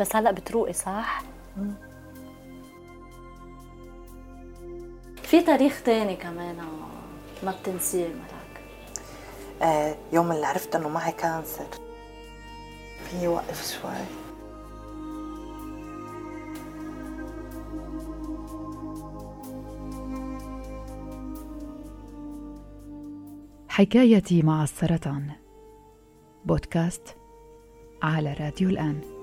بس هلا بتروقي صح؟ في تاريخ تاني كمان آه، ما بتنسيه ملاك آه يوم اللي عرفت إنه معي كانسر. فيني وقف شوي. حكايتي مع السرطان. بودكاست على راديو الآن.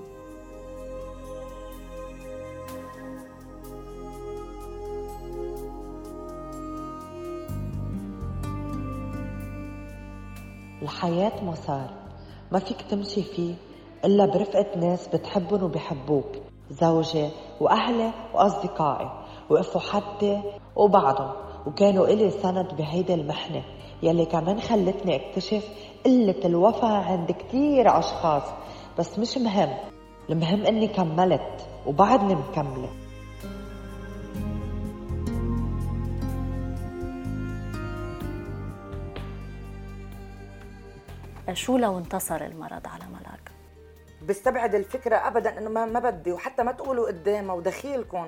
الحياة مسار. ما فيك تمشي فيه إلا برفقة ناس بتحبهم وبحبوك زوجي وأهلي وأصدقائي وقفوا حدي وبعضهم وكانوا إلي سند بهيدي المحنة يلي كمان خلتني أكتشف قلة الوفا عند كتير أشخاص. بس مش مهم المهم إني كملت وبعدني مكملة. شو لو انتصر المرض على ملاك؟ بستبعد الفكرة ابدا إنه ما, ما بدي وحتى ما تقولوا قدامه ودخيلكم.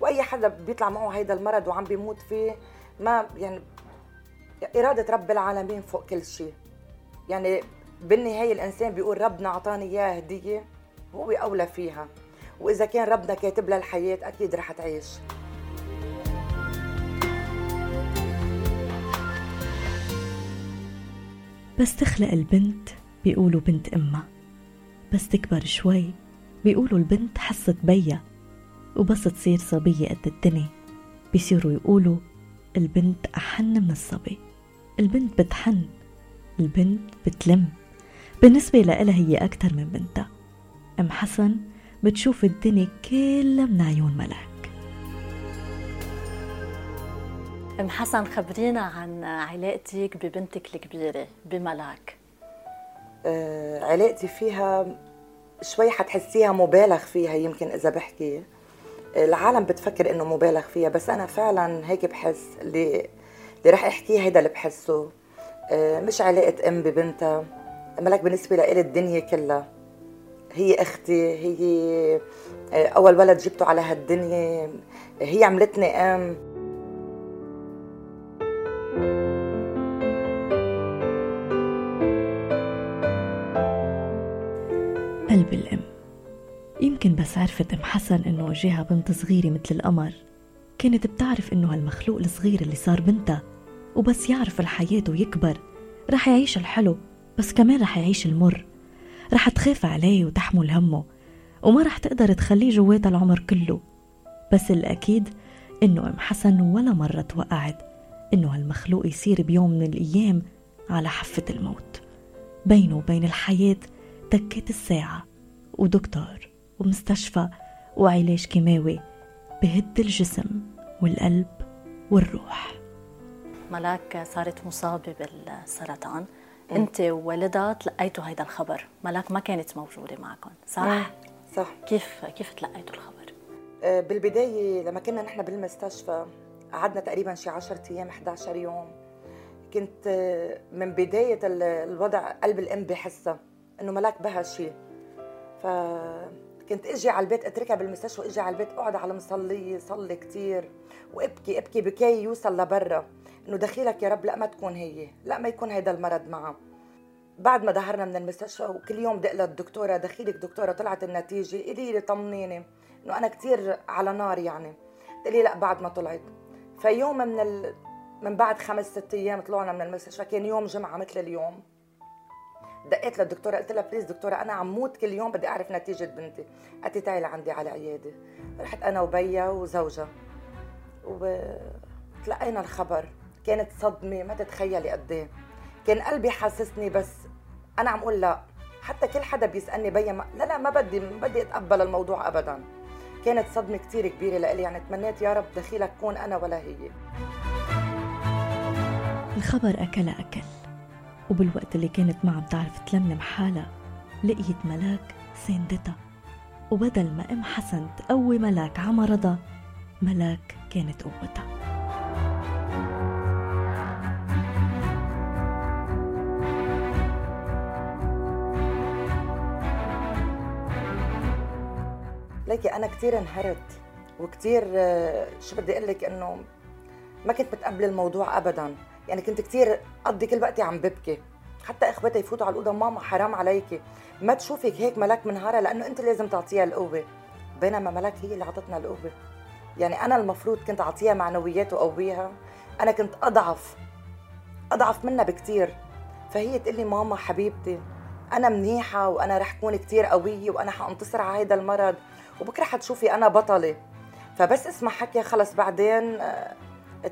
وأي حدا بيطلع معه هيدا المرض وعم بيموت فيه ما يعني إرادة رب العالمين فوق كل شيء. يعني بالنهاية الإنسان بيقول ربنا أعطاني إياه هدية هو أولى فيها. وإذا كان ربنا كاتب لها الحياة أكيد رح تعيش. بس تخلق البنت بيقولوا بنت أمها بس تكبر شوي بيقولوا البنت حصة بيا وبس تصير صبية قد الدنيا. بيصيروا يقولوا البنت أحن من الصبي. البنت بتحن البنت بتلم. بالنسبة لإلها هي أكتر من بنتها. أم حسن بتشوف الدنيا كلها من عيون ملاك أم حسن خبرينا عن علاقتك ببنتك الكبيرة بملاك. آه علاقتي فيها شوي حتحسيها مبالغ فيها يمكن إذا بحكي. العالم بتفكر إنه مبالغ فيها بس أنا فعلا هيك بحس اللي اللي رح أحكيه هيدا اللي بحسه. آه مش علاقة أم ببنتها. ملك بالنسبة لإلي الدنيا كلها. هي أختي هي أول ولد جبته على هالدنيا. هي عملتني أم. يمكن بس عرفت أم حسن إنه جاها بنت صغيرة مثل القمر. كانت بتعرف إنه هالمخلوق الصغير اللي صار بنتها وبس يعرف الحياة ويكبر. رح يعيش الحلو بس كمان رح يعيش المر. رح تخاف عليه وتحمل همه وما رح تقدر تخليه جواتها العمر كله. بس الأكيد إنه أم حسن ولا مرة توقعت إنه هالمخلوق يصير بيوم من الأيام على حافة الموت. بينه وبين الحياة تكت الساعة ودكتور ومستشفى وعلاج كيماوي بهد الجسم والقلب والروح. ملاك صارت مصابة بالسرطان. أنت ووالدها تلقيتوا هيدا الخبر. ملاك ما كانت موجودة معكم صح؟ صح. كيف كيف تلقيتوا الخبر؟ آه، بالبداية لما كنا نحن بالمستشفى قعدنا تقريبا شي 10 أيام 11 يوم. كنت آه، من بداية الوضع قلب الأم بحسها إنه ملاك بها شيء فكنت أجي على البيت اتركها بالمستشفى واجي على البيت اقعد على مصلية صلي كثير وابكي ابكي بكي يوصل لبرا. انه دخيلك يا رب لا ما تكون هي لا ما يكون هيدا المرض معها بعد ما ظهرنا من المستشفى وكل يوم دق للدكتوره دخيلك دكتورة طلعت النتيجة قولي لي طمنيني انه أنا كثير على نار يعني. قلت لي لا بعد ما طلعت. فيوم من ال... من بعد خمس ست أيام طلعنا من المستشفى كان يوم جمعة مثل اليوم. دقيت للدكتورة قلت لها please دكتورة أنا عم موت كل يوم بدي أعرف نتيجة بنتي. قالت لي تعي لعندي على عيادة. رحت أنا وبيا وزوجها وتلقينا الخبر. كانت صدمة ما تتخيلي قد إيه. كان قلبي حاسسني بس أنا عم أقول لا. حتى كل حدا بيسألني بيا ما لا لا ما بدي ما بدي أتقبل الموضوع ابدا. كانت صدمة كثير كبيرة لإلي. يعني تمنيت يا رب دخيلك كون أنا ولا هي. الخبر أكل أكل. وبالوقت اللي كانت ما عم تعرف تلملم حالها لقيت ملاك ساندتها. وبدل ما أم حسن تقوي ملاك عمرضها ملاك كانت قوتها. عليكي أنا كثير انهرت وكثير آه، شو بدي أقول لك إنه ما كنت متقبله الموضوع ابدا. يعني كنت كثير أقضي كل وقتي عم ببكي. حتى إخواتي يفوتوا على الأوضة ماما حرام عليكي. ما تشوفك هيك ملاك منهارة لأنه أنت لازم تعطيها القوة. بينما ملاك هي اللي اعطتنا القوة. يعني أنا المفروض كنت أعطيها معنويات وقويها. أنا كنت أضعف أضعف منها بكثير فهي تقول لي ماما حبيبتي أنا منيحة وأنا رح كون كثير قوية وأنا حانتصر على هذا المرض وبكرة حتشوفي أنا بطلة. فبس اسمع حكي خلص بعدين آه،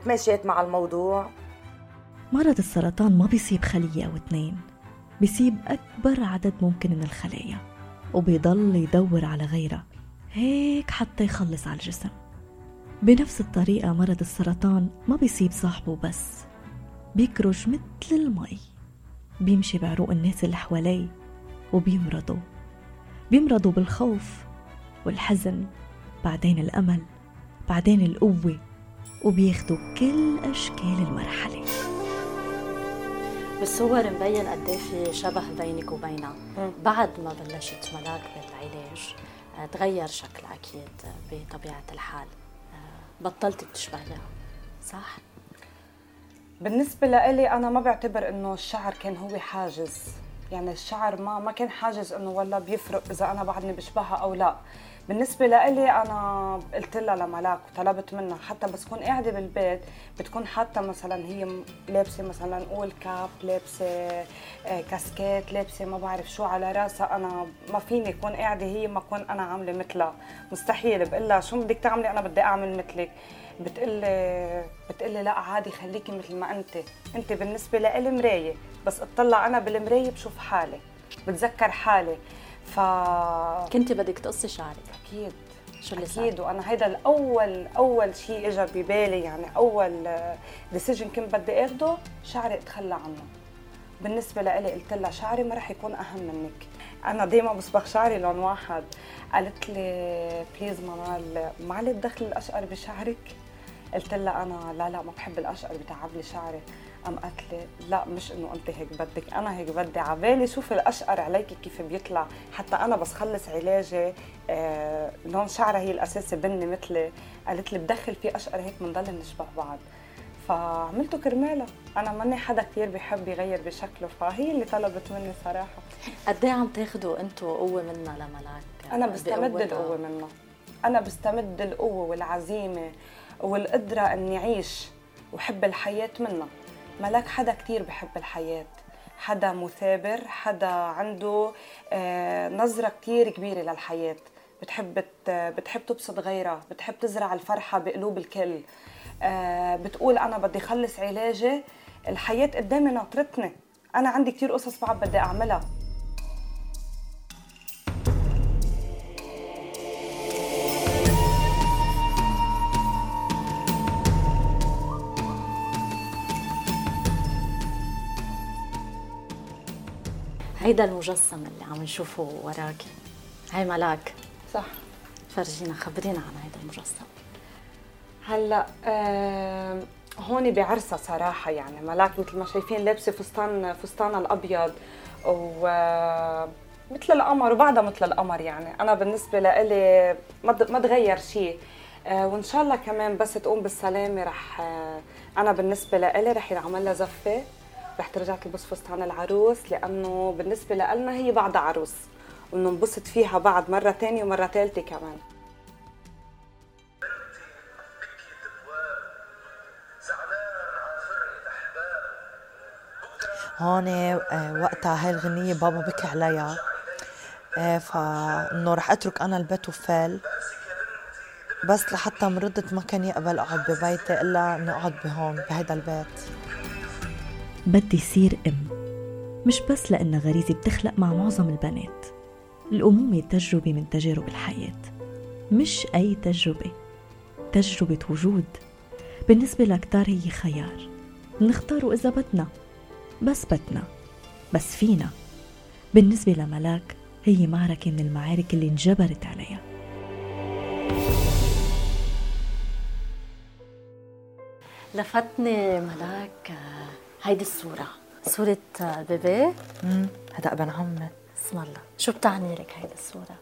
تماشيت مع الموضوع. مرض السرطان ما بيصيب خلية أو اثنين بيصيب أكبر عدد ممكن من الخلايا وبيضل يدور على غيرها هيك حتى يخلص على الجسم. بنفس الطريقة مرض السرطان ما بيصيب صاحبه بس بيكرج مثل المي بيمشي بعروق الناس اللي حواليه وبيمرضوا بيمرضوا بالخوف والحزن بعدين الأمل بعدين القوة وبياخدوا كل أشكال المرحلة. بالصور مبين قد إيه في شبه بينك وبينها. بعد ما بلشت ملاك بالعلاج آه، تغير شكلها أكيد بطبيعة الحال. آه، بطلت بتشبهيها صح؟ بالنسبة لإلي أنا ما بعتبر إنه الشعر كان هو حاجز. يعني الشعر ما ما كان حاجز إنه والله بيفرق إذا أنا بعدني بشبهها أو لا. بالنسبة لإلي أنا قلت لها لملاك وطلبت منها حتى بس كون قاعدة بالبيت بتكون حتى مثلا هي لابسة مثلا نقول كاب لابسة آه، كاسكيت لابسة ما بعرف شو على راسها. أنا ما فيني كون قاعدة هي ما كون أنا عاملة مثلها. مستحيل. بقول لها شو بدك تعملي؟ أنا بدي أعمل مثلك. بتقلي بتقلي لا عادي خليكي مثل ما أنت. أنت بالنسبة لإلي مرايه بس اطلع أنا بالمراية بشوف حالي بتذكر حالي. ف كنت بدك تقصي شعرك؟ أكيد شو اللي أكيد. وأنا هيدا الأول أول شيء اجى ببالي يعني أول ديسيجن كنت بدي آخده شعري اتخلى عنه. بالنسبة لإلي قلت لها شعري ما رح يكون أهم منك. أنا دائما بصبغ شعري لون واحد. قالت لي بليز منال ما علي تدخل الأشقر بشعرك؟ قلت لها أنا لا لا ما بحب الأشقر بتعب لي شعري. قام قالت لي لا مش إنه أنت هيك بدك أنا هيك بدي. عبالي شوف الأشقر عليكي كيف بيطلع. حتى أنا بس خلص علاجي آه لون شعرها هي الأساسي بني مثلي. قالت لي بدخل فيه أشقر هيك بنضل نشبه بعض. فعملته كرمالها. أنا ماني حدا كثير بيحب يغير بشكله فهي اللي طلبت مني صراحة. قد إيه عم تاخذوا أنتم قوة منها لملاك أنا بستمد القوة منها. أنا بستمد القوة والعزيمة. والقدرة اني اعيش وحب الحياة منها ملاك حدا كثير بحب الحياة. حدا مثابر حدا عنده آه، نظرة كثير كبيرة للحياة. بتحب بتحب تبسط غيرها بتحب تزرع الفرحة بقلوب الكل. آه، بتقول أنا بدي خلص علاجي. الحياة قدامي ناطرتني. أنا عندي كثير قصص بعد بدي أعملها. هيدا المجسم اللي عم نشوفه وراكي هاي ملاك. صح. فرجينا خبرينا عن هيدا المجسم. هلأ آه هون بعرسها صراحة يعني. ملاك مثل ما شايفين لابسة فستان فستانها الأبيض و مثل القمر وبعدها مثل القمر يعني. أنا بالنسبة لإلي ما تغير شيء آه وإن شاء الله كمان بس تقوم بالسلامة رح آه أنا بالنسبة لإلي رح ينعمل لها زفة. رح ترجع تلبس فستان العروس لأنه بالنسبة لنا هي بعد عروس وننبسط فيها بعد مرة ثانية ومرة ثالثه كمان. هون آه، وقتها هاي الغنية بابا بكى عليها. آه، فإنه رح أترك أنا البيت وفال بس لحتى مرضت ما كان يقبل أقعد ببيتي إلا إني أقعد بهون بهيدا البيت. بدي صير أم. مش بس لأنها غريزة بتخلق مع معظم البنات. الأمومة تجربة من تجارب الحياة مش أي تجربة. تجربة وجود. بالنسبة لكتار هي خيار. نختاره إذا بدنا. بس بدنا. بس فينا. بالنسبة لملاك هي معركة من المعارك اللي انجبرت عليها. لفتني ملاك هيدي الصورة صورة بيبي. هذا ابن عمي. اسم الله. شو بتعني لك هيدي الصورة؟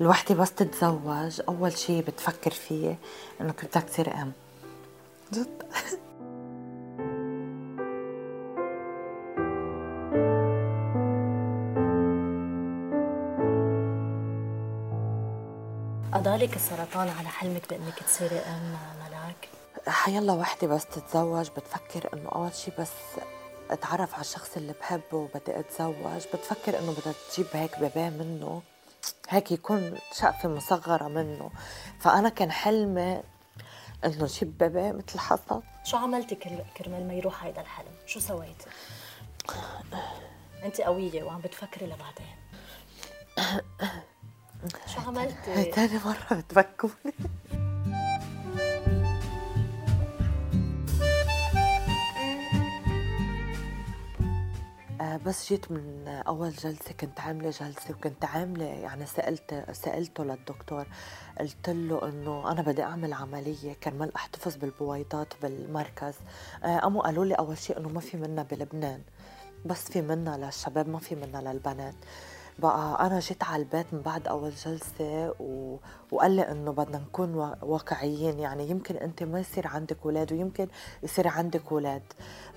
الوحدة بس تتزوج. أول شي بتفكر فيه إنه بدك تصير أم. جد؟ أضالك السرطان على حلمك بأنك تصيري أم ملاك؟ حيلا وحدة بس تتزوج بتفكر إنه أول شي بس أتعرف على الشخص اللي بحبه وبدي أتزوج بتفكر إنه بدها تجيب هيك بيبي منه هيك يكون شقفة مصغرة منه فأنا كان حلمي إنه جيب بيبي مثل حصى شو عملتي كرمال ما يروح هيدا الحلم؟ شو سويتي؟ أنت قوية وعم بتفكري لبعدين شو عملتي؟ هي تاني مرة بتفكوني بس جيت من أول جلسة كنت عاملة جلسة وكنت عاملة يعني سألت سألته للدكتور قلت له إنه أنا بدي أعمل عملية كرمال أحتفظ بالبويضات بالمركز. قاموا قالوا لي أول شيء إنه ما في منا بلبنان بس في منا للشباب ما في منا للبنات. بقى أنا جيت على البيت من بعد أول جلسة و... وقال لي إنه بدنا نكون واقعيين يعني يمكن أنت ما يصير عندك أولاد ويمكن يصير عندك أولاد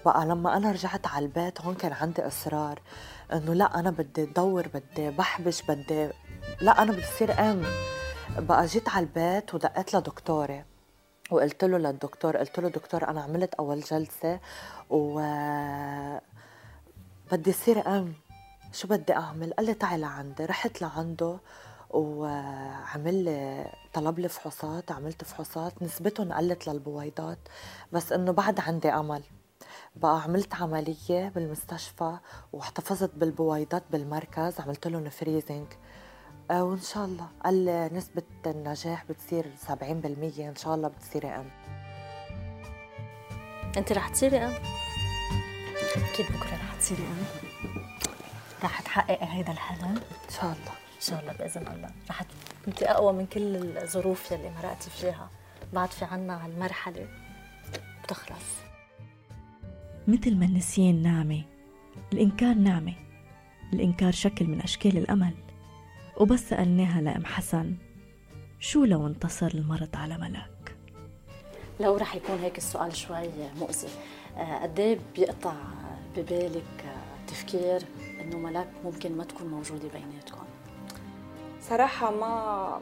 بقى لما أنا رجعت على البيت هون كان عندي إصرار إنه لا أنا بدي أدور بدي بحبش بدي لا أنا بدي أصير أم. بقى جيت على البيت ودقيت لدكتوري وقلت له للدكتور قلت له دكتور أنا عملت أول جلسة و بدي أصير أم. شو بدي أعمل؟ قال لي تعي لعندي. رحت لعنده وعمل لي طلب لي فحوصات عملت فحوصات. نسبتهم قلت للبويضات. بس إنه بعد عندي أمل. بقى عملت عملية بالمستشفى واحتفظت بالبويضات بالمركز. عملت لهم فريزنج آه وإن شاء الله. قال نسبة النجاح بتصير 70% إن شاء الله بتصيري أم. أنت رح تصيري أم؟ أكيد بكرة رح تصيري أم. رح تحققي هيدا الحلم؟ إن شاء الله. إن شاء الله بإذن الله. رح أنت أقوى من كل الظروف يلي مرقتي فيها. بعد في عنا هالمرحلة بتخلص. مثل ما النسيان نعمة الإنكار نعمة الإنكار شكل من أشكال الأمل. وبس سألناها لأم حسن شو لو انتصر المرض على ملاك؟ لو رح يكون هيك السؤال شوي مؤذي. آه، قد إيه بيقطع ببالك تفكير؟ إنه ملاك ممكن ما تكون موجودة بيناتكم. صراحة ما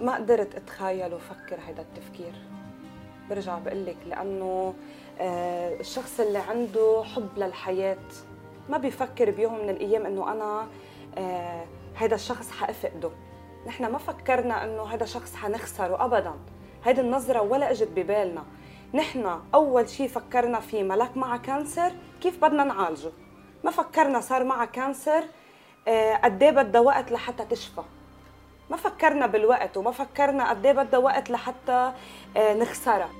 ما قدرت أتخيل وفكر هذا التفكير. برجع بقول لك لأنه آه، الشخص اللي عنده حب للحياة ما بيفكر بيوم من الأيام إنه أنا هذا آه، الشخص حأفقده. نحن ما فكرنا إنه هذا الشخص حنخسره أبدا. هيدي النظرة ولا إجت ببالنا. نحن أول شيء فكرنا فيه ملاك معها cancer كيف بدنا نعالجه؟ ما فكرنا صار معها cancer آه، قد إيه بدها وقت لحتى تشفى. ما فكرنا بالوقت وما فكرنا قد إيه بدها وقت لحتى نخسرها.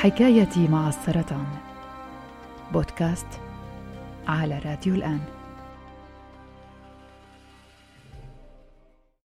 حكايتي مع السرطان. بودكاست على راديو الآن.